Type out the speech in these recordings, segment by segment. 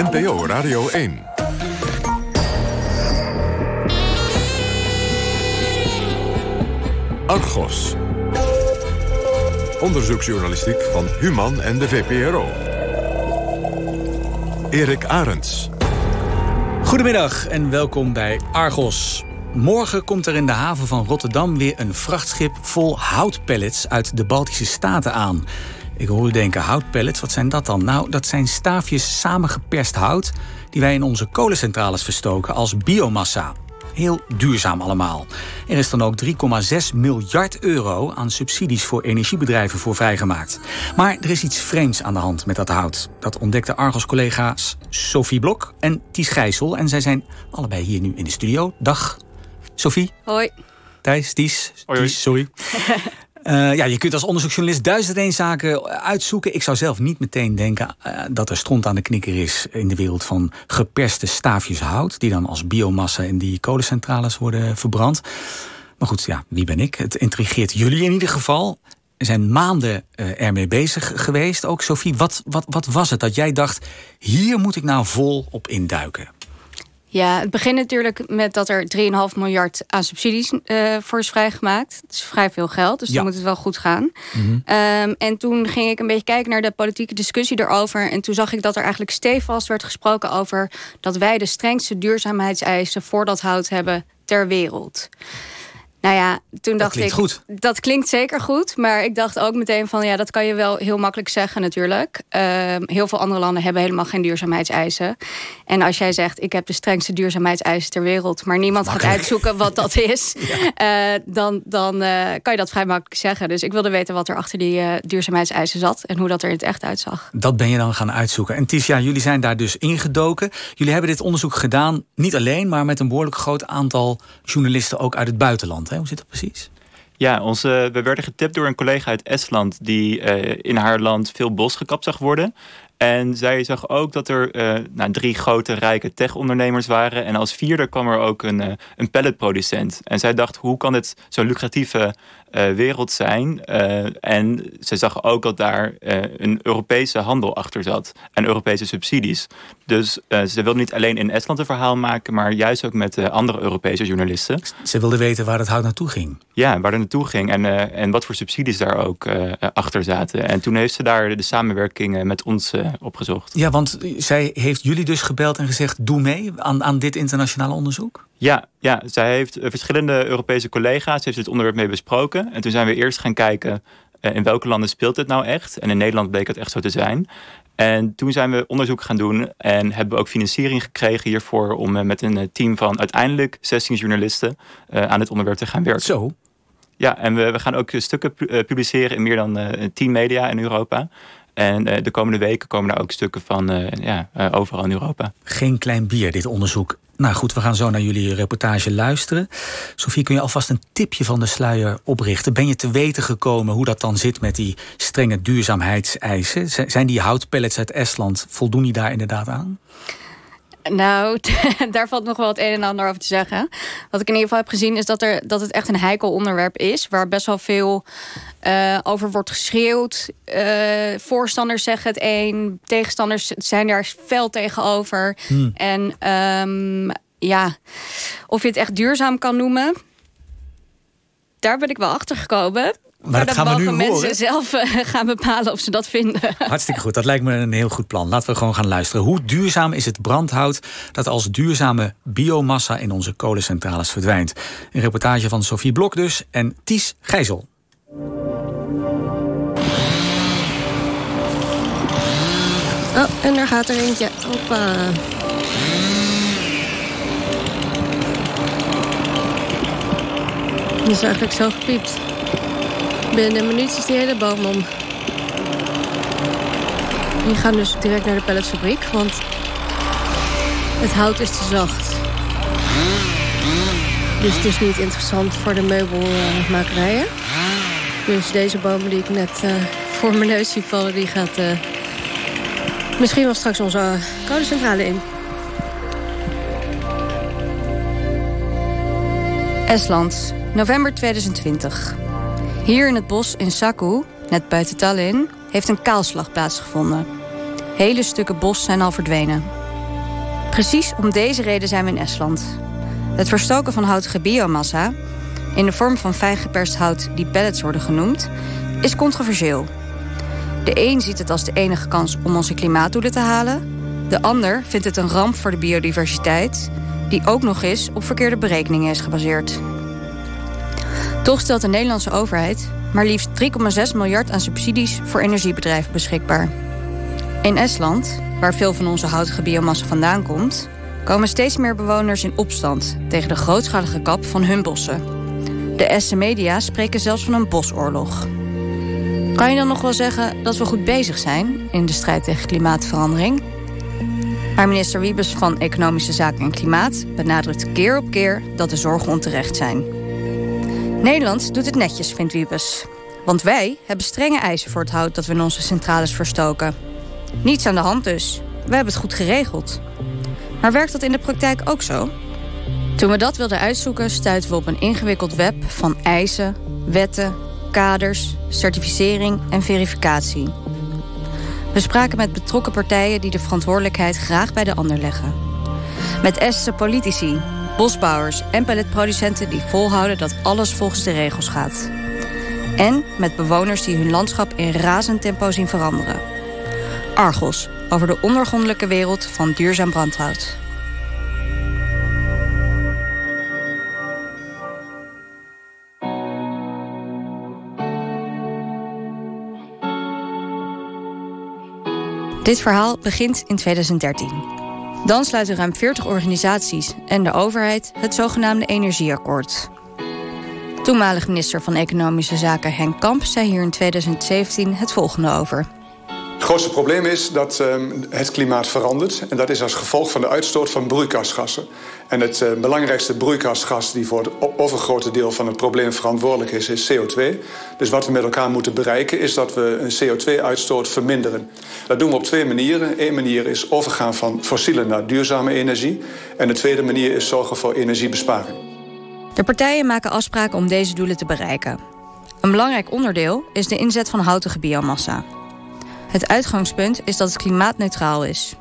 NPO Radio 1. Argos. Onderzoeksjournalistiek van Human en de VPRO. Erik Arends. Goedemiddag en welkom bij Argos. Morgen komt er in de haven van Rotterdam weer een vrachtschip vol houtpellets uit de Baltische Staten aan. Ik hoor u denken, houtpellets, wat zijn dat dan? Nou, dat zijn staafjes samengeperst hout die wij in onze kolencentrales verstoken als biomassa. Heel duurzaam allemaal. Er is dan ook 3,6 miljard euro aan subsidies voor energiebedrijven voor vrijgemaakt. Maar er is iets vreemds aan de hand met dat hout. Dat ontdekten Argos-collega's Sophie Blok en Ties Gijssel. En zij zijn allebei hier nu in de studio. Dag, Sophie. Hoi. Thijs, Ties. Ties, sorry. Uh, ja, je kunt als onderzoeksjournalist duizend zaken uitzoeken. Ik zou zelf niet meteen denken uh, dat er stront aan de knikker is in de wereld van geperste staafjes hout, die dan als biomassa in die kolencentrales worden verbrand. Maar goed, ja, wie ben ik? Het intrigeert jullie in ieder geval. Er zijn maanden uh, ermee bezig geweest. Ook Sophie, wat, wat, wat was het dat jij dacht, hier moet ik nou vol op induiken? Ja, het begint natuurlijk met dat er 3,5 miljard aan subsidies uh, voor is vrijgemaakt. Dat is vrij veel geld, dus ja. dan moet het wel goed gaan. Mm -hmm. um, en toen ging ik een beetje kijken naar de politieke discussie erover. En toen zag ik dat er eigenlijk stevast werd gesproken over dat wij de strengste duurzaamheidseisen voor dat hout hebben ter wereld. Nou ja, toen dat dacht ik. Goed. Dat klinkt zeker goed. Maar ik dacht ook meteen van ja, dat kan je wel heel makkelijk zeggen, natuurlijk. Uh, heel veel andere landen hebben helemaal geen duurzaamheidseisen. En als jij zegt, ik heb de strengste duurzaamheidseisen ter wereld, maar niemand gaat uitzoeken wat dat is, ja. uh, dan, dan uh, kan je dat vrij makkelijk zeggen. Dus ik wilde weten wat er achter die uh, duurzaamheidseisen zat en hoe dat er in het echt uitzag. Dat ben je dan gaan uitzoeken. En Tisha, jullie zijn daar dus ingedoken. Jullie hebben dit onderzoek gedaan, niet alleen, maar met een behoorlijk groot aantal journalisten ook uit het buitenland. Hoe zit dat precies? Ja, onze, we werden getipt door een collega uit Estland die uh, in haar land veel bos gekapt zag worden. En zij zag ook dat er uh, nou, drie grote rijke tech-ondernemers waren. En als vierde kwam er ook een, uh, een pelletproducent. En zij dacht, hoe kan dit zo'n lucratieve wereld zijn? en zij zag ook dat daar een Europese handel achter zat. En Europese subsidies. Dus ze wilde niet alleen in Estland een verhaal maken... maar juist ook met andere Europese journalisten. Ze wilde weten waar het hout naartoe ging. Ja, waar het naartoe ging. En, en wat voor subsidies daar ook achter zaten. En toen heeft ze daar de samenwerking met ons opgezocht. Ja, want zij heeft jullie dus gebeld en gezegd: doe mee aan, aan dit internationale onderzoek? Ja, ja, zij heeft verschillende Europese collega's heeft dit onderwerp mee besproken. En toen zijn we eerst gaan kijken in welke landen speelt dit nou echt. En in Nederland bleek het echt zo te zijn. En toen zijn we onderzoek gaan doen en hebben we ook financiering gekregen hiervoor om met een team van uiteindelijk 16 journalisten aan dit onderwerp te gaan werken. Zo. Ja, en we, we gaan ook stukken publiceren in meer dan uh, 10 media in Europa. En de komende weken komen er ook stukken van ja, overal in Europa. Geen klein bier, dit onderzoek. Nou goed, we gaan zo naar jullie reportage luisteren. Sophie, kun je alvast een tipje van de sluier oprichten? Ben je te weten gekomen hoe dat dan zit met die strenge duurzaamheidseisen? Zijn die houtpellets uit Estland, voldoen die daar inderdaad aan? Nou, daar valt nog wel het een en ander over te zeggen. Wat ik in ieder geval heb gezien is dat, er, dat het echt een heikel onderwerp is. Waar best wel veel uh, over wordt geschreeuwd. Uh, voorstanders zeggen het een, tegenstanders zijn daar fel tegenover. Hmm. En um, ja, of je het echt duurzaam kan noemen, daar ben ik wel achter gekomen. Maar, maar dat gaan we nu mensen horen. zelf uh, gaan bepalen of ze dat vinden. Hartstikke goed, dat lijkt me een heel goed plan. Laten we gewoon gaan luisteren. Hoe duurzaam is het brandhout dat als duurzame biomassa in onze kolencentrales verdwijnt? Een reportage van Sophie Blok dus en Ties Gijzel. Oh, en daar gaat er eentje. Hoppa. Die is eigenlijk zo gepiept. Binnen een minuut is die hele boom om. Die gaan dus direct naar de pelletfabriek, want het hout is te zacht. Dus het is niet interessant voor de meubelmakerijen. Dus deze boom die ik net uh, voor mijn neus zie vallen, die gaat uh, misschien wel straks onze kolencentrale in. Estland, november 2020. Hier in het bos in Saku, net buiten Tallinn, heeft een kaalslag plaatsgevonden. Hele stukken bos zijn al verdwenen. Precies om deze reden zijn we in Estland. Het verstoken van houtige biomassa, in de vorm van fijn geperst hout die pellets worden genoemd, is controversieel. De een ziet het als de enige kans om onze klimaatdoelen te halen. De ander vindt het een ramp voor de biodiversiteit, die ook nog eens op verkeerde berekeningen is gebaseerd. Toch stelt de Nederlandse overheid maar liefst 3,6 miljard aan subsidies voor energiebedrijven beschikbaar. In Estland, waar veel van onze houtige biomassa vandaan komt, komen steeds meer bewoners in opstand tegen de grootschalige kap van hun bossen. De Estse media spreken zelfs van een bosoorlog. Kan je dan nog wel zeggen dat we goed bezig zijn in de strijd tegen klimaatverandering? Maar minister Wiebes van Economische Zaken en Klimaat benadrukt keer op keer dat de zorgen onterecht zijn. Nederland doet het netjes, vindt Wiebes. Want wij hebben strenge eisen voor het hout dat we in onze centrales verstoken. Niets aan de hand dus. We hebben het goed geregeld. Maar werkt dat in de praktijk ook zo? Toen we dat wilden uitzoeken, stuiten we op een ingewikkeld web van eisen, wetten, kaders, certificering en verificatie. We spraken met betrokken partijen die de verantwoordelijkheid graag bij de ander leggen. Met Estse politici, bosbouwers en pelletproducenten die volhouden dat alles volgens de regels gaat. En met bewoners die hun landschap in razend tempo zien veranderen. Argos, over de ondergrondelijke wereld van duurzaam brandhout. Dit verhaal begint in 2013. Dan sluiten ruim 40 organisaties en de overheid het zogenaamde Energieakkoord. Toenmalig minister van Economische Zaken Henk Kamp zei hier in 2017 het volgende over. Het grootste probleem is dat uh, het klimaat verandert. En dat is als gevolg van de uitstoot van broeikasgassen. En het uh, belangrijkste broeikasgas die voor het overgrote deel van het probleem verantwoordelijk is, is CO2. Dus wat we met elkaar moeten bereiken is dat we een CO2-uitstoot verminderen. Dat doen we op twee manieren. Eén manier is overgaan van fossiele naar duurzame energie. En de tweede manier is zorgen voor energiebesparing. De partijen maken afspraken om deze doelen te bereiken. Een belangrijk onderdeel is de inzet van houtige biomassa. Het uitgangspunt is dat het klimaatneutraal is.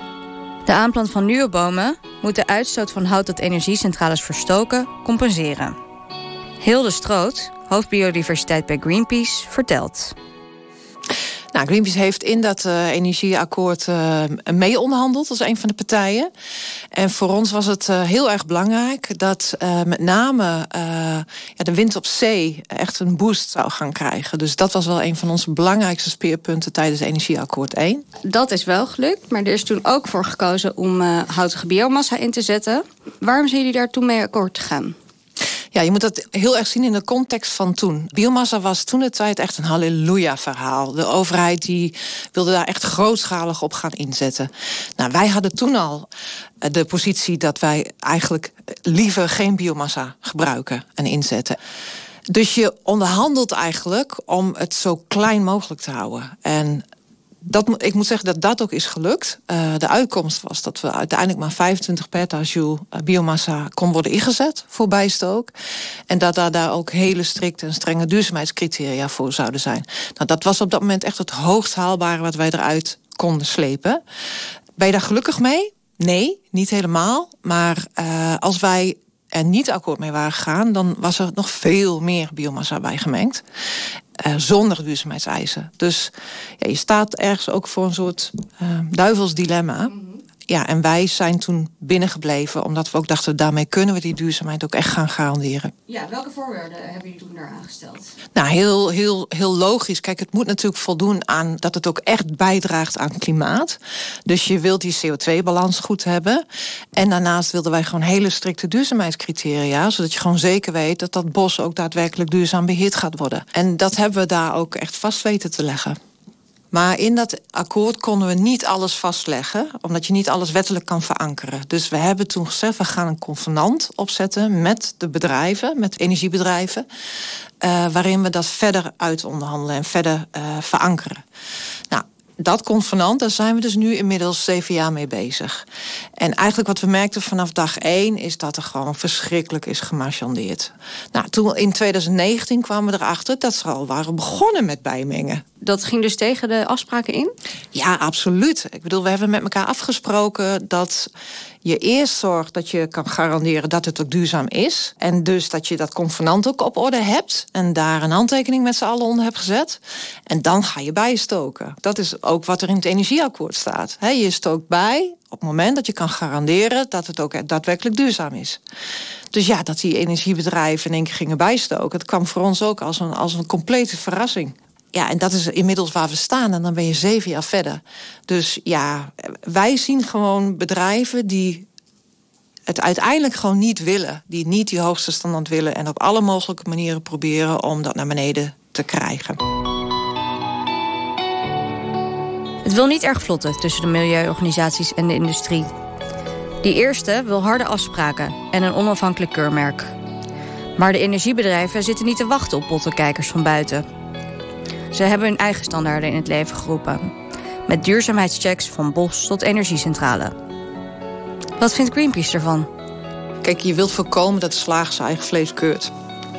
De aanplant van nieuwe bomen moet de uitstoot van hout dat energiecentrales verstoken compenseren. Hilde Stroot, hoofdbiodiversiteit bij Greenpeace, vertelt. Nou, Greenpeace heeft in dat uh, energieakkoord uh, mee onderhandeld als een van de partijen. En voor ons was het uh, heel erg belangrijk dat met name ja, de wind op zee echt een boost zou gaan krijgen. Dus dat was wel een van onze belangrijkste speerpunten tijdens energieakkoord 1. Dat is wel gelukt, maar er is toen ook voor gekozen om houtige biomassa in te zetten. Waarom zijn jullie daar toen mee akkoord te gaan? Ja, je moet dat heel erg zien in de context van toen. Biomassa was toen de tijd echt een halleluja-verhaal. De overheid die wilde daar echt grootschalig op gaan inzetten. Nou, wij hadden toen al eh, de positie dat wij eigenlijk liever geen biomassa gebruiken en inzetten. Dus je onderhandelt eigenlijk om het zo klein mogelijk te houden. En dat, ik moet zeggen dat dat ook is gelukt. Uh, de uitkomst was dat we uiteindelijk maar 25 petajoule uh, biomassa kon worden ingezet voor bijstook. En dat daar, daar ook hele strikte en strenge duurzaamheidscriteria voor zouden zijn. Nou, dat was op dat moment echt het hoogst haalbare wat wij eruit konden slepen. Ben je daar gelukkig mee? Nee, niet helemaal. Maar uh, als wij er niet akkoord mee waren gegaan, dan was er nog veel meer biomassa bij gemengd. Uh, zonder duurzaamheidseisen. Dus ja, je staat ergens ook voor een soort uh, duivels dilemma. Ja, en wij zijn toen binnengebleven, omdat we ook dachten, daarmee kunnen we die duurzaamheid ook echt gaan garanderen. Ja, welke voorwaarden hebben jullie toen daar aangesteld? Nou, heel, heel, heel logisch. Kijk, het moet natuurlijk voldoen aan dat het ook echt bijdraagt aan klimaat. Dus je wilt die CO2-balans goed hebben. En daarnaast wilden wij gewoon hele strikte duurzaamheidscriteria, zodat je gewoon zeker weet dat dat bos ook daadwerkelijk duurzaam beheerd gaat worden. En dat hebben we daar ook echt vast weten te leggen. Maar in dat akkoord konden we niet alles vastleggen, omdat je niet alles wettelijk kan verankeren. Dus we hebben toen gezegd, we gaan een convenant opzetten met de bedrijven, met energiebedrijven, uh, waarin we dat verder uit onderhandelen en verder uh, verankeren. Nou, dat convenant, daar zijn we dus nu inmiddels zeven jaar mee bezig. En eigenlijk wat we merkten vanaf dag één is dat er gewoon verschrikkelijk is gemarchandeerd. Nou, toen in 2019 kwamen we erachter dat ze al waren begonnen met bijmengen. Dat ging dus tegen de afspraken in? Ja, absoluut. Ik bedoel, we hebben met elkaar afgesproken dat je eerst zorgt dat je kan garanderen dat het ook duurzaam is. En dus dat je dat convenant ook op orde hebt. En daar een handtekening met z'n allen onder hebt gezet. En dan ga je bijstoken. Dat is ook wat er in het energieakkoord staat. je stookt bij op het moment dat je kan garanderen dat het ook daadwerkelijk duurzaam is. Dus ja, dat die energiebedrijven in één keer gingen bijstoken, dat kwam voor ons ook als een, als een complete verrassing. Ja, en dat is inmiddels waar we staan. En dan ben je zeven jaar verder. Dus ja, wij zien gewoon bedrijven die het uiteindelijk gewoon niet willen. Die niet die hoogste standaard willen. En op alle mogelijke manieren proberen om dat naar beneden te krijgen. Het wil niet erg vlotten tussen de milieuorganisaties en de industrie. Die eerste wil harde afspraken en een onafhankelijk keurmerk. Maar de energiebedrijven zitten niet te wachten op pottenkijkers van buiten. Ze hebben hun eigen standaarden in het leven geroepen. Met duurzaamheidschecks van bos tot energiecentrale. Wat vindt Greenpeace ervan? Kijk, je wilt voorkomen dat de slager zijn eigen vlees keurt.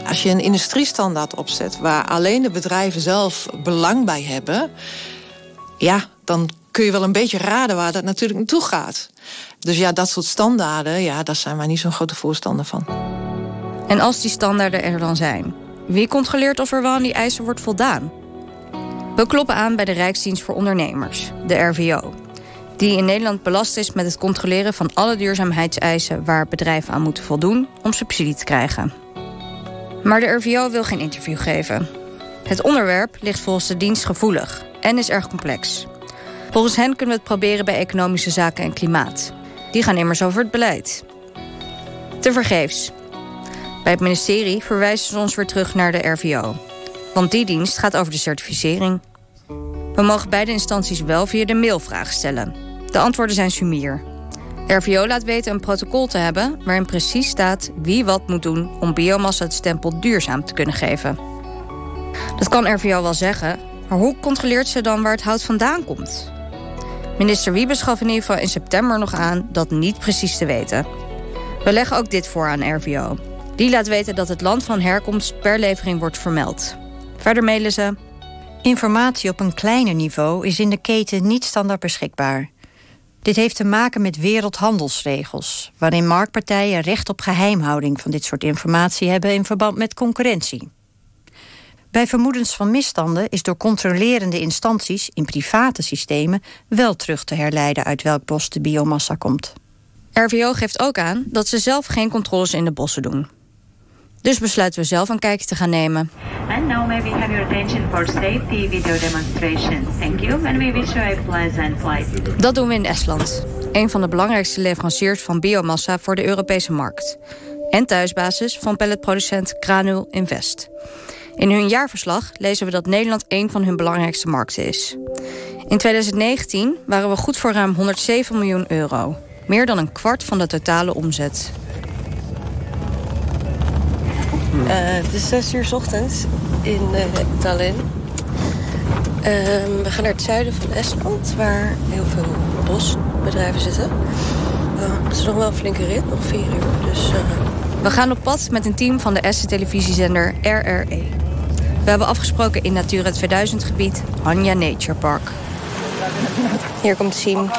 Als je een industriestandaard opzet waar alleen de bedrijven zelf belang bij hebben, ja, dan kun je wel een beetje raden waar dat natuurlijk naartoe gaat. Dus ja, dat soort standaarden, ja, daar zijn wij niet zo'n grote voorstander van. En als die standaarden er dan zijn, wie controleert of er wel aan die eisen wordt voldaan? We kloppen aan bij de Rijksdienst voor Ondernemers, de RVO. Die in Nederland belast is met het controleren van alle duurzaamheidseisen waar bedrijven aan moeten voldoen om subsidie te krijgen. Maar de RVO wil geen interview geven. Het onderwerp ligt volgens de dienst gevoelig en is erg complex. Volgens hen kunnen we het proberen bij economische zaken en klimaat. Die gaan immers over het beleid. Te vergeefs. Bij het ministerie verwijzen ze ons weer terug naar de RVO. Want die dienst gaat over de certificering. We mogen beide instanties wel via de mail vragen stellen. De antwoorden zijn sumier. RVO laat weten een protocol te hebben waarin precies staat wie wat moet doen om biomassa het stempel duurzaam te kunnen geven. Dat kan RVO wel zeggen, maar hoe controleert ze dan waar het hout vandaan komt? Minister Wiebes gaf in ieder geval in september nog aan dat niet precies te weten. We leggen ook dit voor aan RVO. Die laat weten dat het land van herkomst per levering wordt vermeld. Verder mailen ze. Informatie op een kleiner niveau is in de keten niet standaard beschikbaar. Dit heeft te maken met wereldhandelsregels, waarin marktpartijen recht op geheimhouding van dit soort informatie hebben in verband met concurrentie. Bij vermoedens van misstanden is door controlerende instanties in private systemen wel terug te herleiden uit welk bos de biomassa komt. RVO geeft ook aan dat ze zelf geen controles in de bossen doen. Dus besluiten we zelf een kijkje te gaan nemen. And now may we have your attention for safety video demonstration. Thank you and we wish you a pleasant flight. Dat doen we in Estland. Een van de belangrijkste leveranciers van biomassa voor de Europese markt. En thuisbasis van pelletproducent Granul Invest. In hun jaarverslag lezen we dat Nederland een van hun belangrijkste markten is. In 2019 waren we goed voor ruim 107 miljoen euro. Meer dan een kwart van de totale omzet. Uh, het is 6 uur s ochtends in uh, Tallinn. Uh, we gaan naar het zuiden van Estland, waar heel veel bosbedrijven zitten. het is nog wel een flinke rit, nog 4 uur. Dus, we gaan op pad met een team van de Estse televisiezender RRE. We hebben afgesproken in Natura 2000 gebied Hanja Nature Park. Hier komt Siem.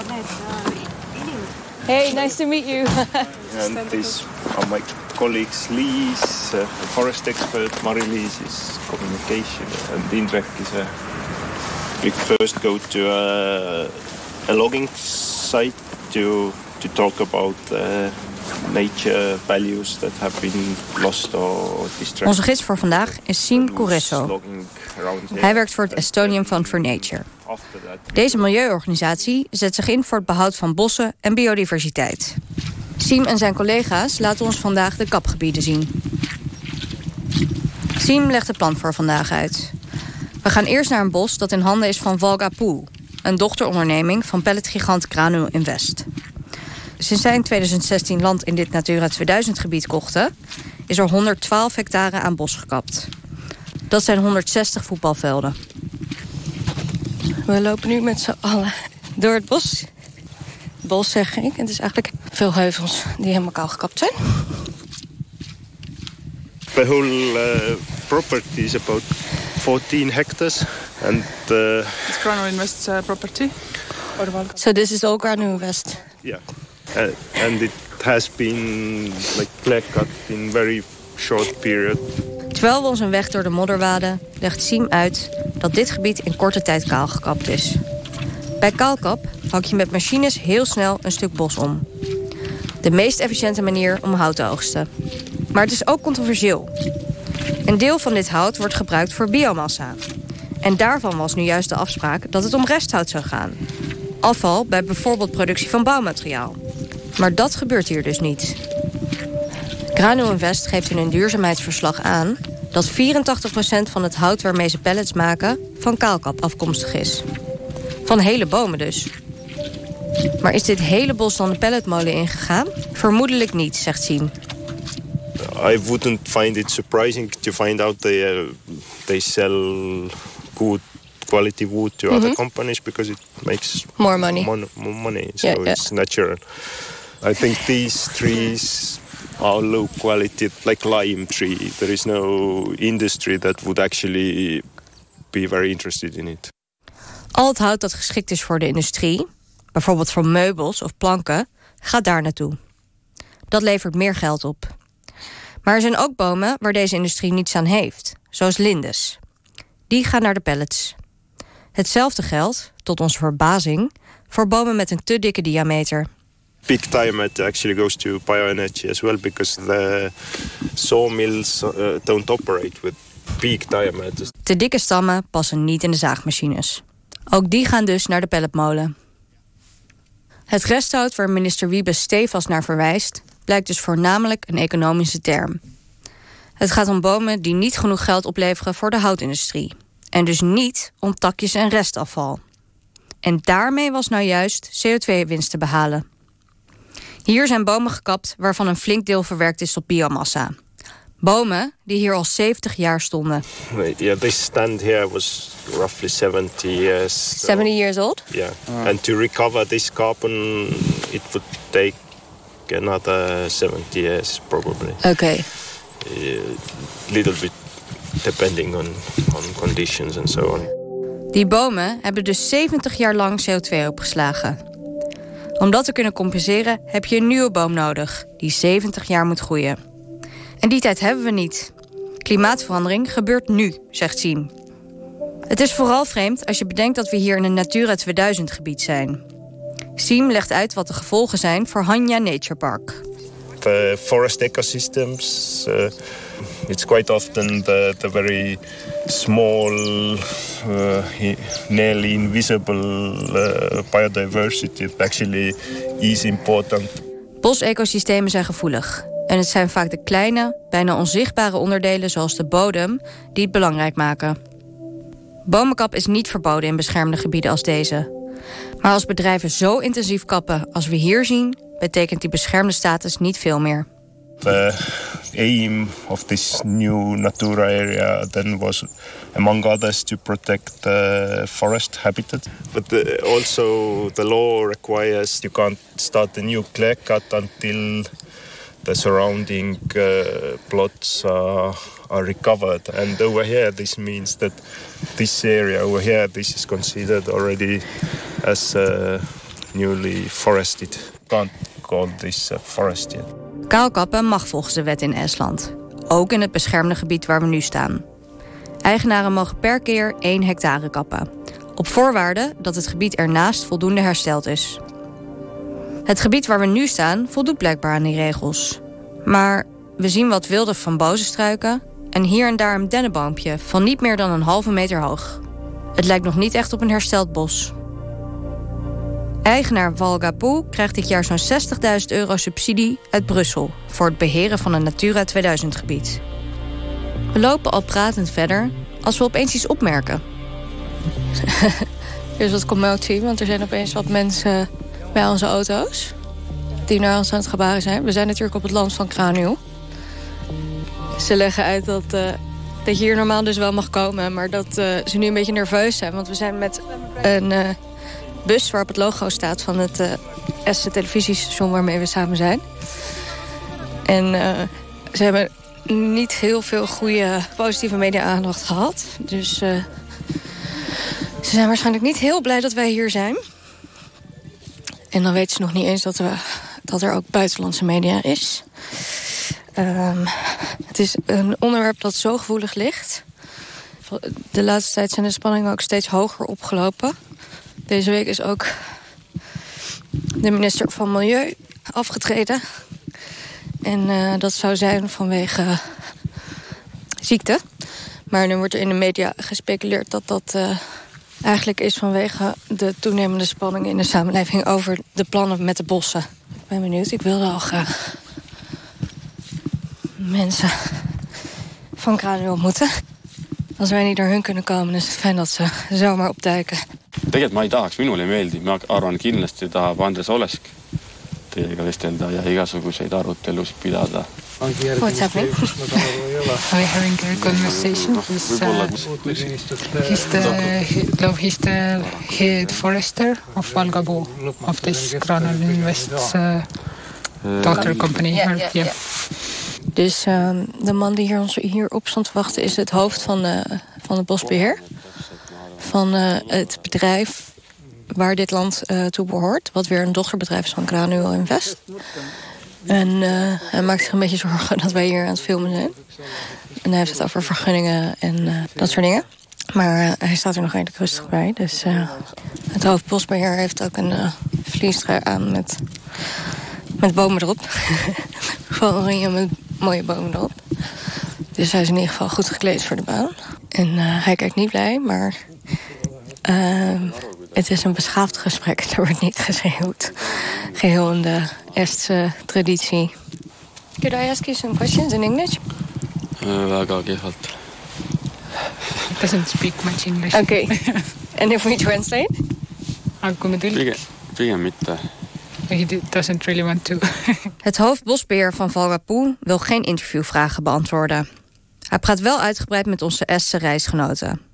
Hey, nice to meet you. and this are my colleagues Lies, uh, forest expert, Marie-Lies is communication, and Indrek is a... We first go to a, a logging site to, to talk about uh, nature values that have been lost or. Onze gids voor vandaag is Sim Kuresso. Hij werkt voor het Estonian Fund for Nature. Deze milieuorganisatie zet zich in voor het behoud van bossen en biodiversiteit. Siem en zijn collega's laten ons vandaag de kapgebieden zien. Siem legt het plan voor vandaag uit. We gaan eerst naar een bos dat in handen is van Valgapool... een dochteronderneming van pelletgigant Granul Invest. Sinds zij in 2016 land in dit Natura 2000-gebied kochten... is er 112 hectare aan bos gekapt. Dat zijn 160 voetbalvelden. We lopen nu met z'n allen door het bos. Bos zeg ik. Het is eigenlijk veel heuvels die helemaal kaal gekapt zijn. The whole uh, property is about 14 hectares. And uh, It's Grano Invest's uh, property? So this is all Grano Invest. yeah, and it has been like clear cut in very short period. Terwijl we ons een weg door de modder waden, legt Siem uit dat dit gebied in korte tijd kaal gekapt is. Bij kaalkap hak je met machines heel snel een stuk bos om. De meest efficiënte manier om hout te oogsten. Maar het is ook controversieel. Een deel van dit hout wordt gebruikt voor biomassa. En daarvan was nu juist de afspraak dat het om resthout zou gaan. Afval bij bijvoorbeeld productie van bouwmateriaal. Maar dat gebeurt hier dus niet. Grano Invest geeft in hun duurzaamheidsverslag aan... dat 84% van het hout waarmee ze pellets maken... van kaalkap afkomstig is. Van hele bomen dus. Maar is dit hele bos dan de pelletmolen ingegaan? Vermoedelijk niet, zegt Siem. I wouldn't find it surprising to find out they uh, they sell good quality wood to other companies because it makes More money. mon- more money. So Yeah, yeah. it's natural. I think these trees are low quality, like lime tree. There is no industry that would actually be very interested in it. Al het hout dat geschikt is voor de industrie... bijvoorbeeld voor meubels of planken, gaat daar naartoe. Dat levert meer geld op. Maar er zijn ook bomen waar deze industrie niets aan heeft. Zoals lindes. Die gaan naar de pellets. Hetzelfde geldt, tot onze verbazing... voor bomen met een te dikke diameter. Big diameter actually goes to bioenergy as well because the sawmills uh, don't operate with big diameters. Te dikke stammen passen niet in de zaagmachines. Ook die gaan dus naar de pelletmolen. Het resthout waar minister Wiebes stevast naar verwijst... blijkt dus voornamelijk een economische term. Het gaat om bomen die niet genoeg geld opleveren voor de houtindustrie. En dus niet om takjes en restafval. En daarmee was nou juist CO2-winst te behalen. Hier zijn bomen gekapt waarvan een flink deel verwerkt is tot biomassa. Bomen die hier al 70 jaar stonden. Yeah, this stand here was roughly 70 years. so- 70 years old? Yeah, and to recover this carbon, it would take another 70 years probably. Oké. A little bit depending on, on conditions and so on. Die bomen hebben dus 70 jaar lang CO2 opgeslagen. Om dat te kunnen compenseren heb je een nieuwe boom nodig... die 70 jaar moet groeien. En die tijd hebben we niet. Klimaatverandering gebeurt nu, zegt Siem. Het is vooral vreemd als je bedenkt dat we hier in een Natura 2000 gebied zijn. Siem legt uit wat de gevolgen zijn voor Hanja Nature Park. The forest ecosystems, uh, it's quite often the, the very small, uh, nearly invisible uh, biodiversity that actually is important. Bosecosystemen zijn gevoelig. En het zijn vaak de kleine, bijna onzichtbare onderdelen zoals de bodem die het belangrijk maken. Bomenkap is niet verboden in beschermde gebieden als deze. Maar als bedrijven zo intensief kappen als we hier zien, betekent die beschermde status niet veel meer. The aim of this new Natura area then was, among others, to protect the forest habitat. But the, also the law requires you can't start a new clear cut until the surrounding uh, plots are, are recovered. And over here, this means that this area over here, this is considered already as uh, newly forested. Can't call this a forest yet. Kaalkappen mag volgens de wet in Estland. Ook in het beschermde gebied waar we nu staan. Eigenaren mogen per keer 1 hectare kappen. Op voorwaarde dat het gebied ernaast voldoende hersteld is. Het gebied waar we nu staan voldoet blijkbaar aan die regels. Maar we zien wat wilde van bozenstruiken... en hier en daar een dennenboompje van niet meer dan een halve meter hoog. Het lijkt nog niet echt op een hersteld bos. Eigenaar Valgapoe krijgt dit jaar zo'n 60.000 euro subsidie uit Brussel... voor het beheren van een Natura 2000-gebied. We lopen al pratend verder als we opeens iets opmerken. Er is wat commotie, want er zijn opeens wat mensen bij onze auto's... die naar ons aan het gebaren zijn. We zijn natuurlijk op het land van Kraniel. Ze leggen uit dat, eh, dat je hier normaal dus wel mag komen... maar dat eh, ze nu een beetje nerveus zijn. Want we zijn met een eh, bus waarop het logo staat... van het uh, Essen televisiestation waarmee we samen zijn. En eh, ze hebben niet heel veel goede positieve media-aandacht gehad. Dus... eh, Ze zijn waarschijnlijk niet heel blij dat wij hier zijn. En dan weten ze nog niet eens dat, dat er ook buitenlandse media is. Um, het is een onderwerp dat zo gevoelig ligt. De laatste tijd zijn de spanningen ook steeds hoger opgelopen. Deze week is ook de minister van Milieu afgetreden. En uh, dat zou zijn vanwege ziekte. Maar nu wordt er in de media gespeculeerd dat dat uh, eigenlijk is vanwege de toenemende spanning in de samenleving over de plannen met de bossen. Ik ben benieuwd, ik wilde al graag mensen van Kranu ontmoeten. Als wij niet naar hun kunnen komen, is het fijn dat ze zomaar opduiken. Tegelikult ma ei tahaks, minule ei meeldi. Ma arvan, kindlasti tahab Andres Olesk teiega vestelda ja igasuguseid arutelusid pidada. What's happening? We're having a conversation. He's, uh, he's the, he, no, he's the head forester of Valgabo, of this Granul Invest's uh, daughter company. Yeah, yeah, yeah. Dus uh, de man die hier ons hier op stond te wachten... is het hoofd van, de, van het bosbeheer. Van uh, het bedrijf waar dit land uh, toe behoort. Wat weer een dochterbedrijf is van Granuel Invest. En uh, hij maakt zich een beetje zorgen dat wij hier aan het filmen zijn. En hij heeft het over vergunningen en uh, dat soort dingen. Maar hij staat er nog redelijk rustig bij. Dus het hoofdbosbeheer heeft ook een vliestrui aan met, met bomen erop. Gewoon oranje met mooie bomen erop. Dus hij is in ieder geval goed gekleed voor de baan. En uh, hij kijkt niet blij, maar uh, het is een beschaafd gesprek. Er wordt niet geschreeuwd. Geheel in de Estse traditie. Could I ask you some questions in English? Uh, väga kehvalt. Doesn't speak much English. Okay. And if we translate? Pigem, pigem mitte. He doesn't really want to. Het hoofdbosbeheer van Valrapoe wil geen interviewvragen beantwoorden. Hij praat wel uitgebreid met onze Estse reisgenoten.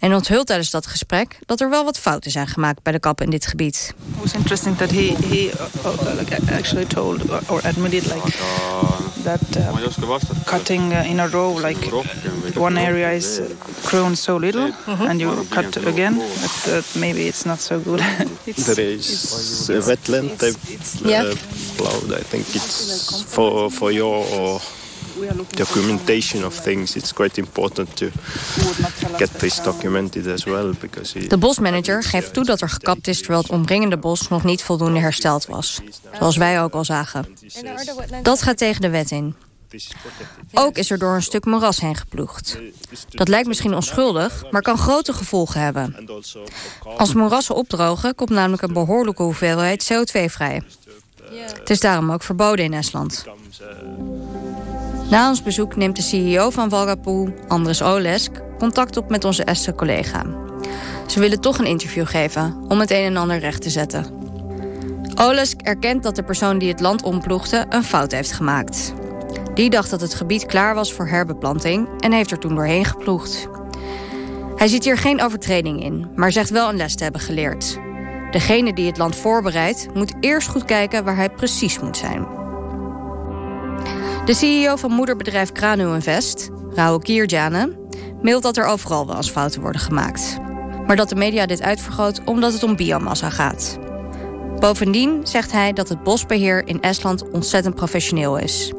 En onthult tijdens dat gesprek dat er wel wat fouten zijn gemaakt bij de kap in dit gebied. It was interesting that he, he uh, actually told or admitted like that uh, cutting uh, in a row like one area is grown so little and you cut again that uh, maybe it's not so good. there is a wetland they've yeah. plowed. I think it's for for your documentation of things. It's quite important to get this documented as well. Because de bosmanager geeft toe dat er gekapt is terwijl het omringende bos nog niet voldoende hersteld was. Zoals wij ook al zagen. Dat gaat tegen de wet in. Ook is er door een stuk moeras heen geploegd. Dat lijkt misschien onschuldig, maar kan grote gevolgen hebben. Als moerassen opdrogen, komt namelijk een behoorlijke hoeveelheid CO2 vrij. Het is daarom ook verboden in Estland. Na ons bezoek neemt de CEO van Valrapoe, Andres Olesk, contact op met onze Estse collega. Ze willen toch een interview geven om het een en ander recht te zetten. Olesk erkent dat de persoon die het land omploegde een fout heeft gemaakt. Die dacht dat het gebied klaar was voor herbeplanting en heeft er toen doorheen geploegd. Hij ziet hier geen overtreding in, maar zegt wel een les te hebben geleerd. Degene die het land voorbereidt moet eerst goed kijken waar hij precies moet zijn. De CEO van moederbedrijf Kranu Invest, Rauw Kierjane, mailt dat er overal wel eens fouten worden gemaakt. Maar dat de media dit uitvergroot omdat het om biomassa gaat. Bovendien zegt hij dat het bosbeheer in Estland ontzettend professioneel is.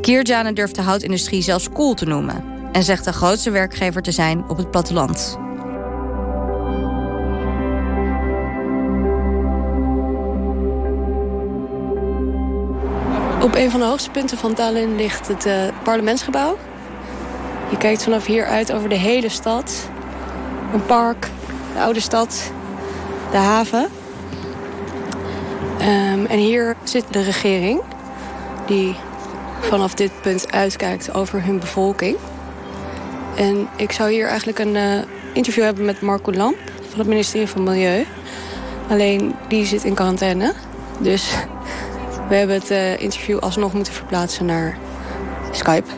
Kierjane durft de houtindustrie zelfs cool te noemen en zegt de grootste werkgever te zijn op het platteland. Op een van de hoogste punten van Tallinn ligt het uh, parlementsgebouw. Je kijkt vanaf hier uit over de hele stad. Een park, de oude stad, de haven. Um, en hier zit de regering die vanaf dit punt uitkijkt over hun bevolking. En ik zou hier eigenlijk een uh, interview hebben met Marco Lamp van het ministerie van Milieu. Alleen die zit in quarantaine. Dus we hebben het uh, interview alsnog moeten verplaatsen naar Skype.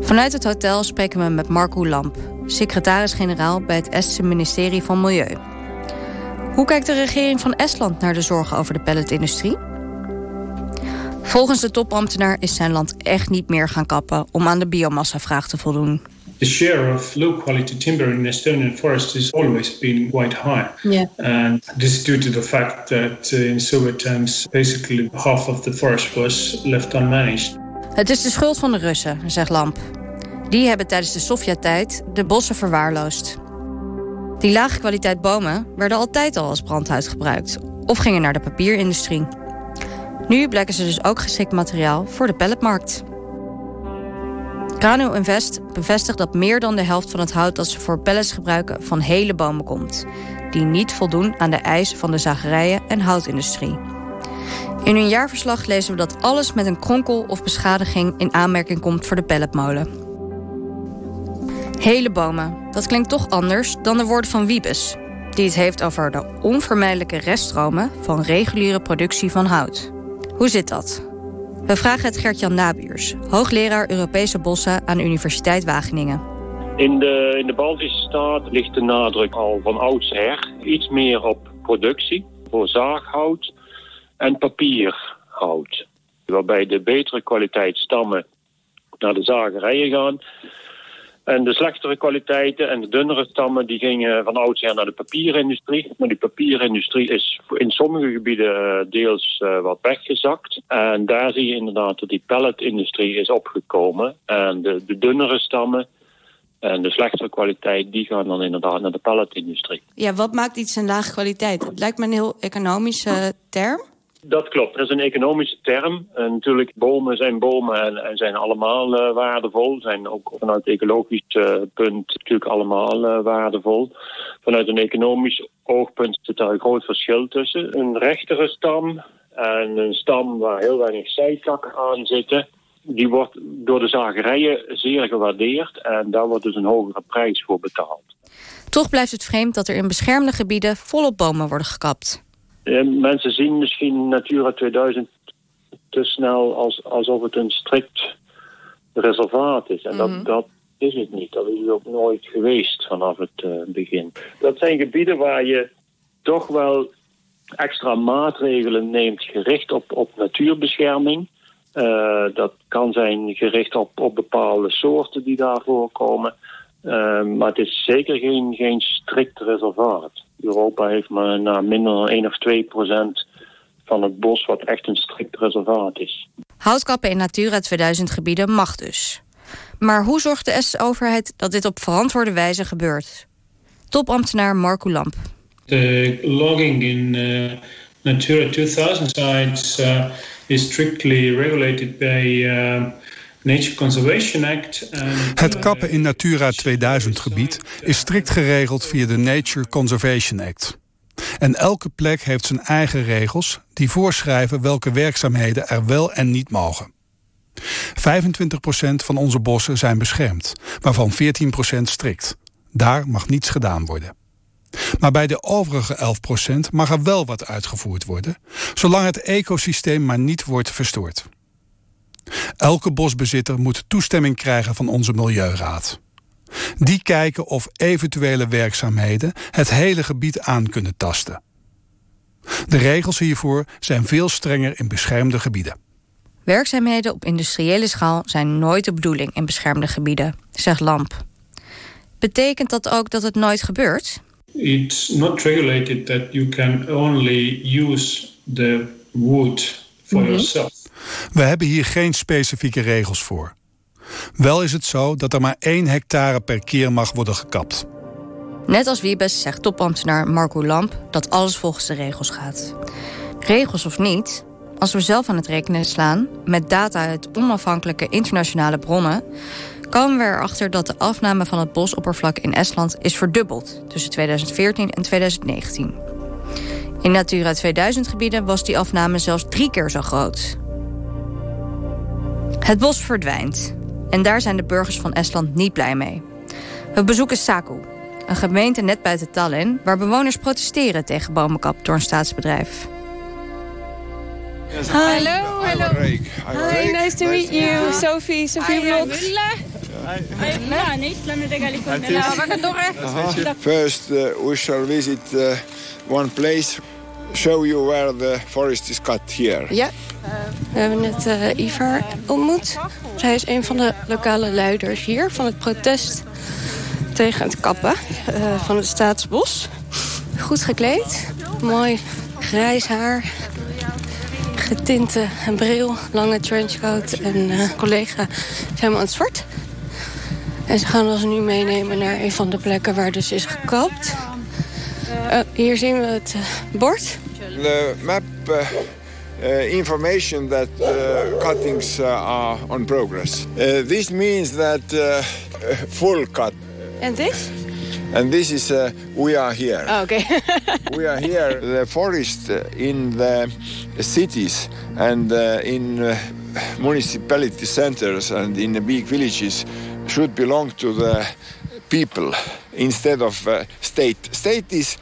Vanuit het hotel spreken we met Marco Lamp, secretaris-generaal bij het Estse ministerie van Milieu. Hoe kijkt de regering van Estland naar de zorgen over de pelletindustrie? Volgens de topambtenaar is zijn land echt niet meer gaan kappen om aan de biomassa-vraag te voldoen. The share of low quality timber in Estonian forest has always been quite high. Yeah. And this is due to the fact that uh, in Soviet times, basically half of the forest was left unmanaged. Het is de schuld van de Russen, zegt Lamp. Die hebben tijdens de Sovjet-tijd de bossen verwaarloosd. Die lage kwaliteit bomen werden altijd al als brandhout gebruikt of gingen naar de papierindustrie. Nu blijken ze dus ook geschikt materiaal voor de pelletmarkt. Grano Invest bevestigt dat meer dan de helft van het hout dat ze voor pellets gebruiken van hele bomen komt, die niet voldoen aan de eisen van de zagerijen en houtindustrie. In hun jaarverslag lezen we dat alles met een kronkel of beschadiging in aanmerking komt voor de pelletmolen. Hele bomen, dat klinkt toch anders dan de woorden van Wiebes, die het heeft over de onvermijdelijke reststromen van reguliere productie van hout. Hoe zit dat? We vragen het Gert-Jan Nabuurs, hoogleraar Europese bossen aan de Universiteit Wageningen. In de, in de Baltische staat ligt de nadruk al van oudsher iets meer op productie voor zaaghout en papierhout. Waarbij de betere kwaliteit stammen naar de zagerijen gaan en de slechtere kwaliteiten en de dunnere stammen die gingen van oudsher naar de papierindustrie. Maar die papierindustrie is in sommige gebieden eh, deels uh, wat weggezakt. En daar zie je inderdaad dat die pelletindustrie is opgekomen. En de, de dunnere stammen en de slechtere kwaliteit, die gaan dan inderdaad naar de pelletindustrie. Ja, wat maakt iets een lage kwaliteit? Het lijkt me een heel economische term. Dat klopt, dat is een economische term. En natuurlijk, bomen zijn bomen en, en zijn allemaal uh, waardevol. Zijn ook vanuit ecologisch uh, punt natuurlijk allemaal uh, waardevol. Vanuit een economisch oogpunt zit daar een groot verschil tussen. Een rechtere stam en een stam waar heel weinig zijtakken aan zitten... die wordt door de zagerijen zeer gewaardeerd. En daar wordt dus een hogere prijs voor betaald. Toch blijft het vreemd dat er in beschermde gebieden volop bomen worden gekapt. Mensen zien misschien Natura 2000 te snel als, alsof het een strikt reservaat is. En dat, Mhm. dat is het niet. Dat is het ook nooit geweest vanaf het eh, begin. Dat zijn gebieden waar je toch wel extra maatregelen neemt gericht op, op natuurbescherming. Eh, dat kan zijn gericht op, op bepaalde soorten die daar voorkomen. Eh, maar het is zeker geen, geen strikt reservaat. Europa heeft maar minder dan 1 of 2 procent van het bos wat echt een strikt reservaat is. Houtkappen in Natura 2000 gebieden mag dus. Maar hoe zorgt de S-overheid dat dit op verantwoorde wijze gebeurt? Topambtenaar Marco Lamp. The logging in uh, Natura 2000 sites uh, is strictly regulated by uh, Nature Conservation Act. Het kappen in Natura 2000 gebied is strikt geregeld via de Nature Conservation Act. En elke plek heeft zijn eigen regels die voorschrijven welke werkzaamheden er wel en niet mogen. 25% van onze bossen zijn beschermd, waarvan 14% strikt. Daar mag niets gedaan worden. Maar bij de overige 11% mag er wel wat uitgevoerd worden, zolang het ecosysteem maar niet wordt verstoord. Elke bosbezitter moet toestemming krijgen van onze Milieuraad. Die kijken of eventuele werkzaamheden het hele gebied aan kunnen tasten. De regels hiervoor zijn veel strenger in beschermde gebieden. Werkzaamheden op industriële schaal zijn nooit de bedoeling in beschermde gebieden, zegt Lamp. Betekent dat ook dat het nooit gebeurt? it's not regulated that you can only use the wood for Mhm. yourself. We hebben hier geen specifieke regels voor. Wel is het zo dat er maar één hectare per keer mag worden gekapt. Net als Wiebes zegt topambtenaar Marco Lamp dat alles volgens de regels gaat. Regels of niet, als we zelf aan het rekenen slaan met data uit onafhankelijke internationale bronnen, komen we erachter dat de afname van het bosoppervlak in Estland is verdubbeld tussen 2014 en 2019. In Natura 2000 gebieden was die afname zelfs drie keer zo groot. Het bos verdwijnt. En daar zijn de burgers van Estland niet blij mee. We bezoeken Saku, een gemeente net buiten Tallinn... waar bewoners protesteren tegen bomenkap door een staatsbedrijf. Hello, hello. Hi, nice to meet you. Sophie, Sophie Vlogs. First, uh, we shall visit uh, one place show you where the forest is cut here. Ja, we hebben net uh, Ivar ontmoet. Hij is een van de lokale leiders hier van het protest tegen het kappen uh, van het staatsbos. Goed gekleed, mooi grijs haar, getinte bril, lange trenchcoat en uh, collega is helemaal aan het zwart. En ze gaan ons nu meenemen naar een van de plekken waar dus is gekapt. Uh, hier zien we het bord. The map uh, information that uh, cuttings uh, are on progress. this means that full cut. And this? And this is we are here. Oh, okay. we are here. The forest in the cities and in municipality centers and in the big villages should belong to the people instead of state. State is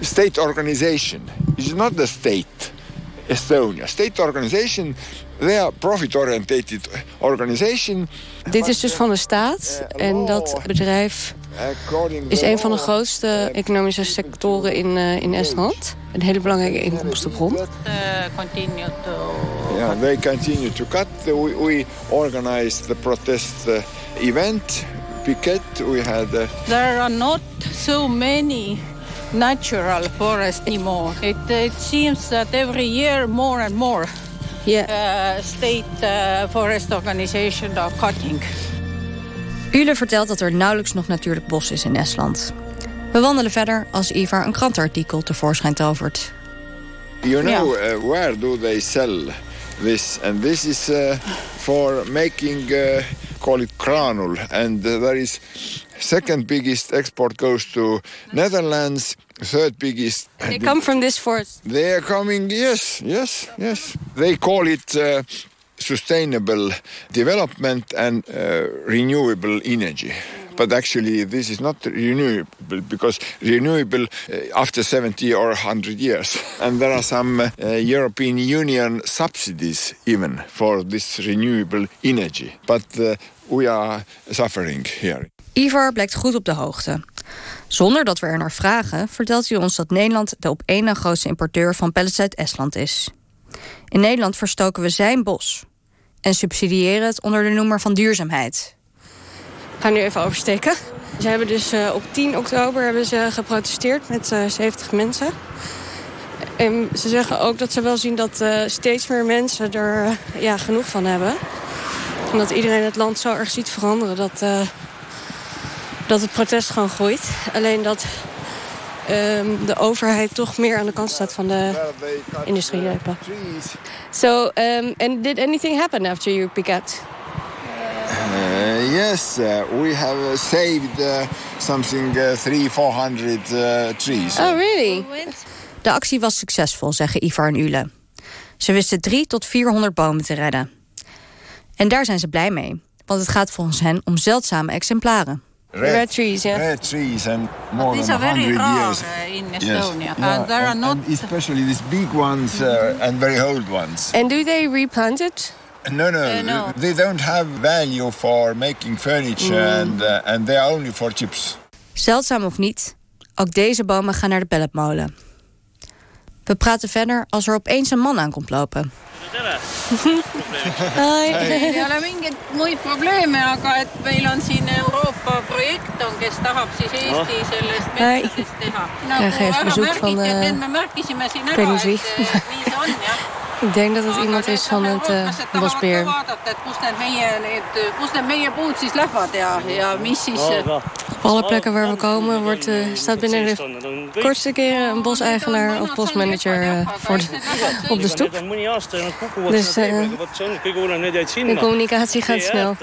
state organization. It's not the state. Estonia. State organization, they are profit-oriented organization. Dit is dus van de staat en dat bedrijf is een van de grootste economische sectoren in, uh, in Estland. Een hele belangrijke inkomstenbron. Uh, yeah, they continue to cut. We, we organized the protest uh, event, picket. We had. Uh, There are not so many natural forest anymore. It, it seems that every year more and more yeah. uh, state uh, forest organizations are cutting. Ule vertelt dat er nauwelijks nog natuurlijk bos is in Estland. We wandelen verder als Ivar een krantenartikel tevoorschijn tovert. You know uh, where do they sell this? And this is uh, for making, uh, call it granule. And there is second biggest export goes to Netherlands. Third biggest. They come from this forest. They are coming. Yes, yes, yes. They call it uh, sustainable development and uh, renewable energy. But actually, this is not renewable because renewable uh, after 70 or 100 years. And there are some uh, European Union subsidies even for this renewable energy. But uh, we are suffering here. Ivar blijkt goed op de hoogte. Zonder dat we er naar vragen, vertelt hij ons dat Nederland de op één na grootste importeur van pellets uit Estland is. In Nederland verstoken we zijn bos en subsidiëren het onder de noemer van duurzaamheid. Ik ga nu even oversteken. Ze hebben dus uh, op 10 oktober hebben ze geprotesteerd met uh, 70 mensen. En ze zeggen ook dat ze wel zien dat uh, steeds meer mensen er ja, genoeg van hebben. En dat iedereen het land zo erg ziet veranderen dat dat het protest gewoon groeit. Alleen dat um, de overheid toch meer aan de kant staat van de industrie. So, um, and did anything happen after you picket? Uh, yes, uh, we have saved uh, something uh, 300, 400 uh, trees. Oh, really? De actie was succesvol, zeggen Ivar en Ule. Ze wisten 3 tot 400 bomen te redden. En daar zijn ze blij mee, want het gaat volgens hen om zeldzame exemplaren. Red, red, trees, yeah. Red trees and more these than are very 100 rare years. in Estonia. Yes. And there are not... and especially these big ones uh, and very old ones. And do they replant it? No, no, uh, no. They don't have value for making furniture mm. and, uh, and they are only for chips. Zeldzaam of niet, ook deze bomen gaan naar de pelletmolen. We praten verder als er opeens een man aankomt lopen. ei ole mingeid muid probleeme, aga et meil on siin Euroopa projekt on, kes tahab siis Eesti sellest metsasest teha. Nagu väga märgiti, et me märkisime siin ära, et nii see on, jah. Ik denk dat het iemand is van het uh, ja, ja mis siis... Op alle plekken waar we komen wordt, uh, staat binnen de kortste keren een boseigenaar of bosmanager uh, voor de, op de stoep. Dus uh, de communicatie gaat snel.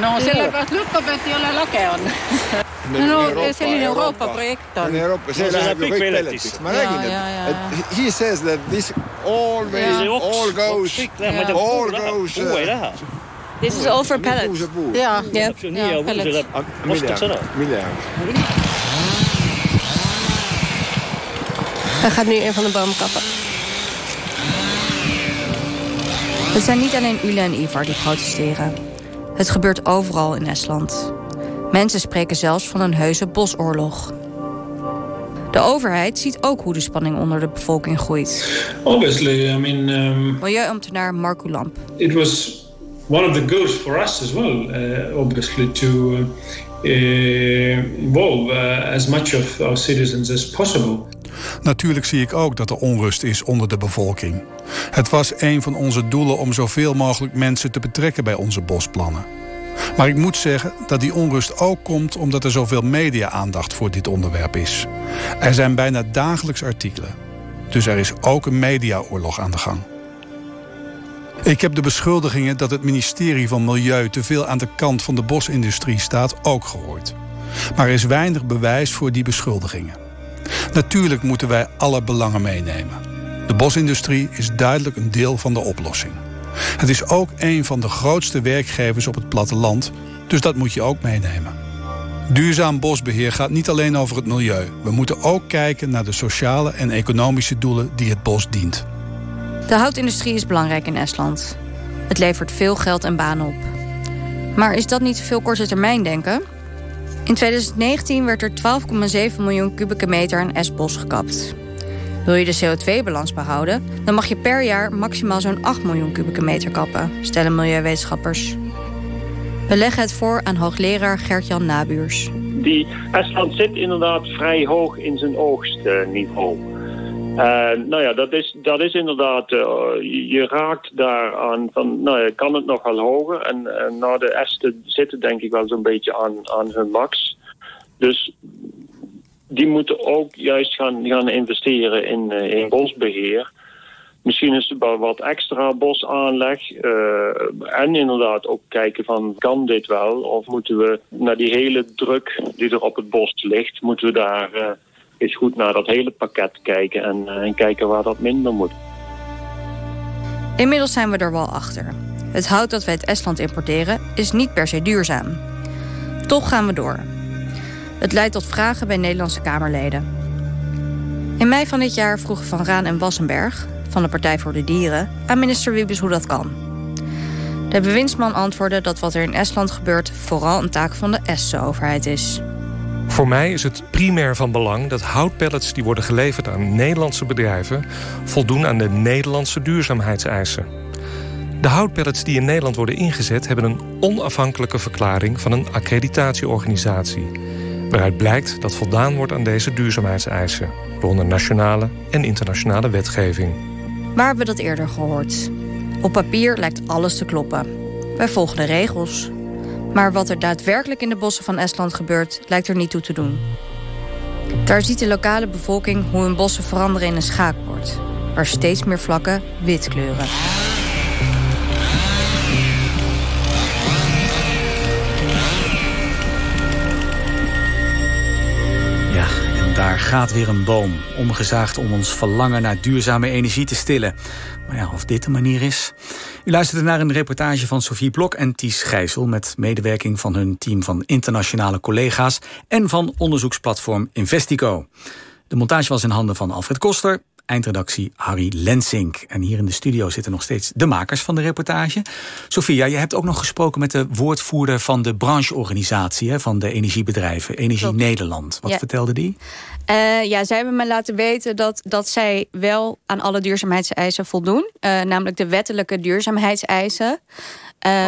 no sellepärast lükkab, et ei ole lage on. no selline Euroopa projekt on. Et he says that this always, all goes, all goes... Lähe. This is all for pellets. Ja, ja, ja pellets. Jaoks? Hij gaat nu een van de bomen kappen. Het zijn niet alleen Ule en Ivar die protesteren. Het gebeurt overal in Estland. Mensen spreken zelfs van een heuse bosoorlog. De overheid ziet ook hoe de spanning onder de bevolking groeit. Obviously, I mean. Um, Milieuambtenaar Marco Lamp. It was one of the goals for us as well, uh, obviously, to uh, involve uh, as much of our citizens as possible. Natuurlijk zie ik ook dat er onrust is onder de bevolking. Het was een van onze doelen om zoveel mogelijk mensen te betrekken bij onze bosplannen. Maar ik moet zeggen dat die onrust ook komt omdat er zoveel media-aandacht voor dit onderwerp is. Er zijn bijna dagelijks artikelen. Dus er is ook een mediaoorlog aan de gang. Ik heb de beschuldigingen dat het ministerie van Milieu te veel aan de kant van de bosindustrie staat ook gehoord. Maar er is weinig bewijs voor die beschuldigingen. Natuurlijk moeten wij alle belangen meenemen. De bosindustrie is duidelijk een deel van de oplossing. Het is ook een van de grootste werkgevers op het platteland, dus dat moet je ook meenemen. Duurzaam bosbeheer gaat niet alleen over het milieu. We moeten ook kijken naar de sociale en economische doelen die het bos dient. De houtindustrie is belangrijk in Estland. Het levert veel geld en banen op. Maar is dat niet veel korte termijn denken? In 2019 werd er 12,7 miljoen kubieke meter aan Esbos gekapt. Wil je de CO2-balans behouden, dan mag je per jaar maximaal zo'n 8 miljoen kubieke meter kappen, stellen milieuwetenschappers. We leggen het voor aan hoogleraar Gert-Jan Nabuurs. Die Estland zit inderdaad vrij hoog in zijn oogstniveau. Uh, nou ja, dat is, dat is inderdaad, uh, je raakt daaraan van, nou ja, kan het nog hoger? En uh, nou, de Esten zitten denk ik wel zo'n beetje aan, aan hun max. Dus die moeten ook juist gaan, gaan investeren in, in bosbeheer. Misschien is er wel wat extra bosaanleg. en inderdaad ook kijken van, kan dit wel? Of moeten we naar die hele druk die er op het bos ligt, moeten we daar is goed naar dat hele pakket kijken en, en kijken waar dat minder moet. Inmiddels zijn we er wel achter. Het hout dat we uit Estland importeren is niet per se duurzaam. Toch gaan we door. Het leidt tot vragen bij Nederlandse Kamerleden. In mei van dit jaar vroegen Van Raan en Wassenberg van de Partij voor de Dieren aan minister Wiebes hoe dat kan. De bewindsman antwoordde dat wat er in Estland gebeurt vooral een taak van de Estse overheid is. Voor mij is het primair van belang dat houtpellets die worden geleverd aan Nederlandse bedrijven voldoen aan de Nederlandse duurzaamheidseisen. De houtpellets die in Nederland worden ingezet hebben een onafhankelijke verklaring van een accreditatieorganisatie, waaruit blijkt dat voldaan wordt aan deze duurzaamheidseisen, waaronder nationale en internationale wetgeving. Waar hebben we dat eerder gehoord? Op papier lijkt alles te kloppen. Wij volgen de regels, maar wat er daadwerkelijk in de bossen van Estland gebeurt, lijkt er niet toe te doen. Daar ziet de lokale bevolking hoe hun bossen veranderen in een schaakbord, waar steeds meer vlakken wit kleuren. Daar gaat weer een boom, omgezaagd om ons verlangen naar duurzame energie te stillen. Maar ja, of dit de manier is. U luisterde naar een reportage van Sophie Blok en Ties Gijssel... met medewerking van hun team van internationale collega's... en van onderzoeksplatform Investico. De montage was in handen van Alfred Koster eindredactie Harry Lensink. En hier in de studio zitten nog steeds de makers van de reportage. Sophia, je hebt ook nog gesproken met de woordvoerder van de brancheorganisatie van de energiebedrijven, Energie Nederland. Wat vertelde die? Uh, ja, zij hebben me laten weten dat, dat zij wel aan alle duurzaamheidseisen voldoen. Uh, namelijk de wettelijke duurzaamheidseisen.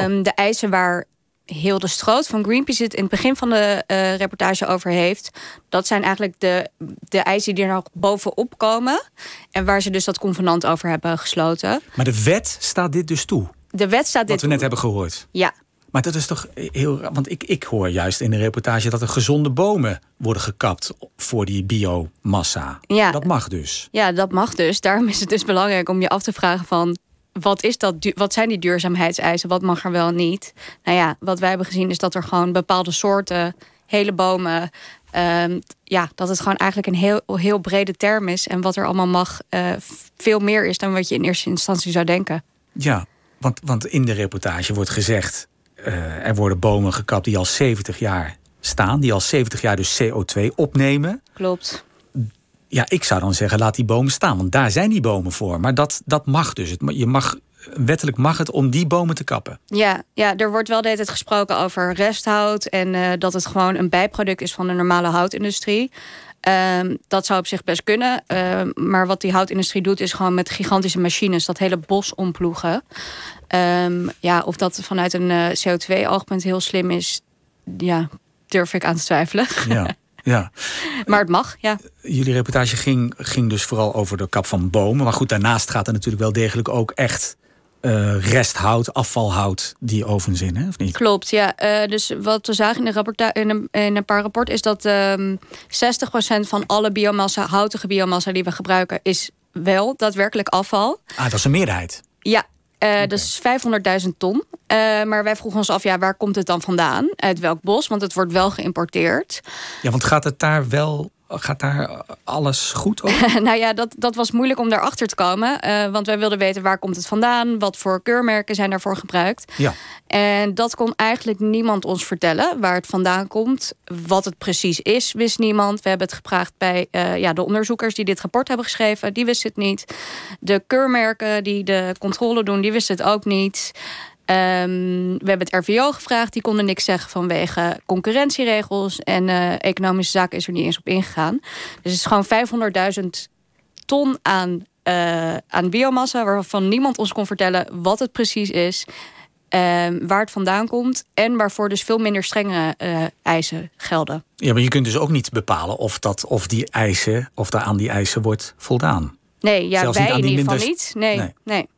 Um, De eisen waar Hilde Stroot van Greenpeace het in het begin van de uh, reportage over heeft. Dat zijn eigenlijk de, de eisen die er nog bovenop komen. En waar ze dus dat convenant over hebben gesloten. Maar de wet staat dit dus toe? De wet staat dit Wat we net hebben gehoord? Ja. Maar dat is toch heel. Want ik, ik hoor juist in de reportage dat er gezonde bomen worden gekapt voor die biomassa. Ja. Dat mag dus. Ja, dat mag dus. Daarom is het dus belangrijk om je af te vragen van wat, is dat, wat zijn die duurzaamheidseisen? Wat mag er wel niet? Nou ja, wat wij hebben gezien is dat er gewoon bepaalde soorten, hele bomen. Um, ja, dat het gewoon eigenlijk een heel, heel brede term is. En wat er allemaal mag, uh, veel meer is dan wat je in eerste instantie zou denken. Ja, want, want in de reportage wordt gezegd. Uh, er worden bomen gekapt die al 70 jaar staan, die al 70 jaar dus CO2 opnemen. Klopt ja, ik zou dan zeggen, laat die bomen staan. Want daar zijn die bomen voor. Maar dat, dat mag dus. Je mag, wettelijk mag het om die bomen te kappen. Ja, ja er wordt wel de hele tijd gesproken over resthout. En uh, dat het gewoon een bijproduct is van de normale houtindustrie. Ehm, dat zou op zich best kunnen. Ehm, maar wat die houtindustrie doet, is gewoon met gigantische machines dat hele bos omploegen. Ehm, ja, of dat vanuit een eh, CO2-oogpunt heel slim is, ja, durf ik aan te twijfelen. Ja. Ja. maar het mag, ja. Jullie reportage ging, ging dus vooral over de kap van bomen. Maar goed, daarnaast gaat er natuurlijk wel degelijk ook echt uh, resthout, afvalhout die ovens in, hè? of niet? Klopt, ja. Uh, dus wat we zagen in, de in, een, in een paar rapport is dat um, ehm, 60% van alle biomassa, houtige biomassa die we gebruiken, is wel daadwerkelijk afval. Ah, dat is een meerderheid. Ja, uh, okay. Dat is 500.000 ton. Uh, maar wij vroegen ons af, ja, waar komt het dan vandaan? Uit welk bos? Want het wordt wel geïmporteerd. Ja, want gaat het daar wel Gaat daar alles goed op? nou ja, dat, dat was moeilijk om daarachter te komen. Uh, want wij wilden weten waar komt het vandaan? Wat voor keurmerken zijn daarvoor gebruikt? Ja. En dat kon eigenlijk niemand ons vertellen. Waar het vandaan komt. Wat het precies is, wist niemand. We hebben het gevraagd bij uh, ja, de onderzoekers die dit rapport hebben geschreven. Die wisten het niet. De keurmerken die de controle doen, die wisten het ook niet. Um, we hebben het RVO gevraagd, die konden niks zeggen vanwege concurrentieregels. En uh, economische zaken is er niet eens op ingegaan. Dus het is gewoon 500.000 ton aan, uh, aan biomassa, waarvan niemand ons kon vertellen wat het precies is. Um, waar het vandaan komt en waarvoor dus veel minder strenge uh, eisen gelden. Ja, maar je kunt dus ook niet bepalen of, dat, of die eisen, of daar aan die eisen wordt voldaan. Nee, ja, wij in ieder geval niet. Nee, nee. nee.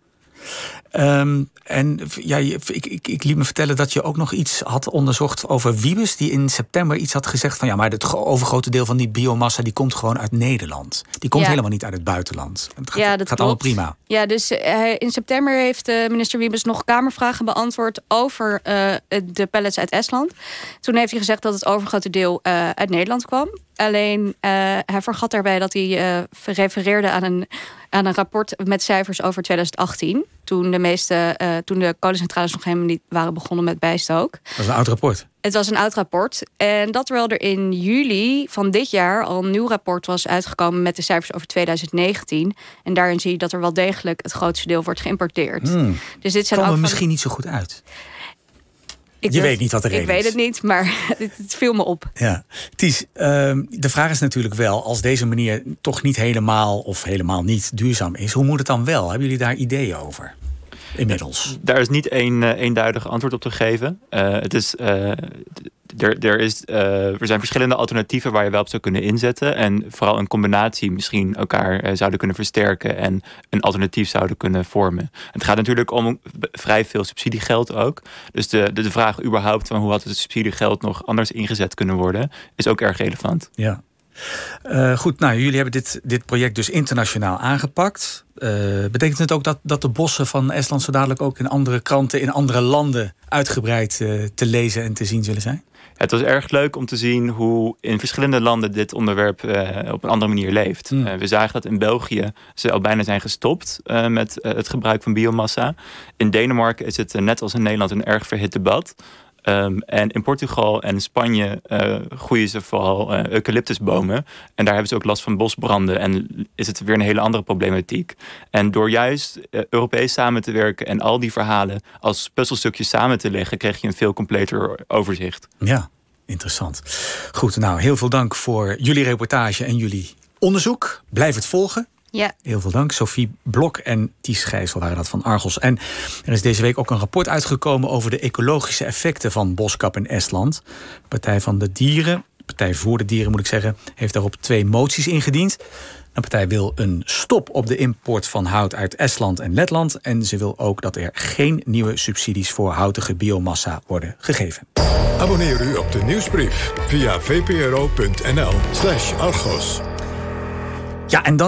Um, en ja, ik, ik, ik liet me vertellen dat je ook nog iets had onderzocht over Wiebes, die in september iets had gezegd van ja, maar het overgrote deel van die biomassa die komt gewoon uit Nederland. Die komt ja. helemaal niet uit het buitenland. Het gaat, ja, dat gaat allemaal prima. Ja, dus uh, in september heeft uh, minister Wiebes nog Kamervragen beantwoord over uh, de pellets uit Estland. Toen heeft hij gezegd dat het overgrote deel uit Nederland kwam. Alleen hij vergat daarbij dat hij refereerde aan een aan een rapport met cijfers over 2018. Toen de meeste, uh, toen de kolencentrales nog helemaal niet waren begonnen met bijstook. Dat is een oud rapport. Het was een oud rapport. En dat terwijl er in juli van dit jaar al een nieuw rapport was uitgekomen met de cijfers over 2019. En daarin zie je dat er wel degelijk het grootste deel wordt geïmporteerd. Hmm. Dus dit zijn Kwam ook er misschien niet zo goed uit. Ik je weet niet wat de reden Ik weet het niet, maar het, het viel me op. Ja. Ties, uh, de vraag is natuurlijk wel... als deze manier toch niet helemaal of helemaal niet duurzaam is... hoe moet het dan wel? Hebben jullie daar ideeën over? Inmiddels. Daar is niet één uh, eenduidig antwoord op te geven. Uh, het is, uh, er, er, is, er zijn verschillende alternatieven waar je wel op zou kunnen inzetten. En vooral een combinatie misschien elkaar zouden kunnen versterken en een alternatief zouden kunnen vormen. Het gaat natuurlijk om vrij veel subsidiegeld ook. Dus de, de, de vraag überhaupt van hoe had het subsidiegeld nog anders ingezet kunnen worden, is ook erg relevant. Ja. Uh, goed, nou, jullie hebben dit, dit project dus internationaal aangepakt. Uh, betekent het ook dat, dat de bossen van Estland zo dadelijk ook in andere kranten, in andere landen uitgebreid uh, te lezen en te zien zullen zijn? Het was erg leuk om te zien hoe in verschillende landen dit onderwerp uh, op een andere manier leeft. Mm. Uh, we zagen dat in België ze al bijna zijn gestopt uh, met het gebruik van biomassa. In Denemarken is het net als in Nederland een erg verhit debat. Um, en in Portugal en Spanje uh, groeien ze vooral uh, eucalyptusbomen. En daar hebben ze ook last van bosbranden. En is het weer een hele andere problematiek. En door juist uh, Europees samen te werken en al die verhalen als puzzelstukjes samen te leggen, kreeg je een veel completer overzicht. Ja, interessant. Goed, nou heel veel dank voor jullie reportage en jullie onderzoek. Blijf het volgen. Ja. Heel veel dank. Sophie Blok en Ties Gijssel waren dat van Argos. En er is deze week ook een rapport uitgekomen over de ecologische effecten van boskap in Estland. De Partij van de Dieren, Partij voor de Dieren moet ik zeggen, heeft daarop twee moties ingediend. De partij wil een stop op de import van hout uit Estland en Letland. En ze wil ook dat er geen nieuwe subsidies voor houtige biomassa worden gegeven. Abonneer u op de nieuwsbrief via vpro.nl/argos. Ja, en dan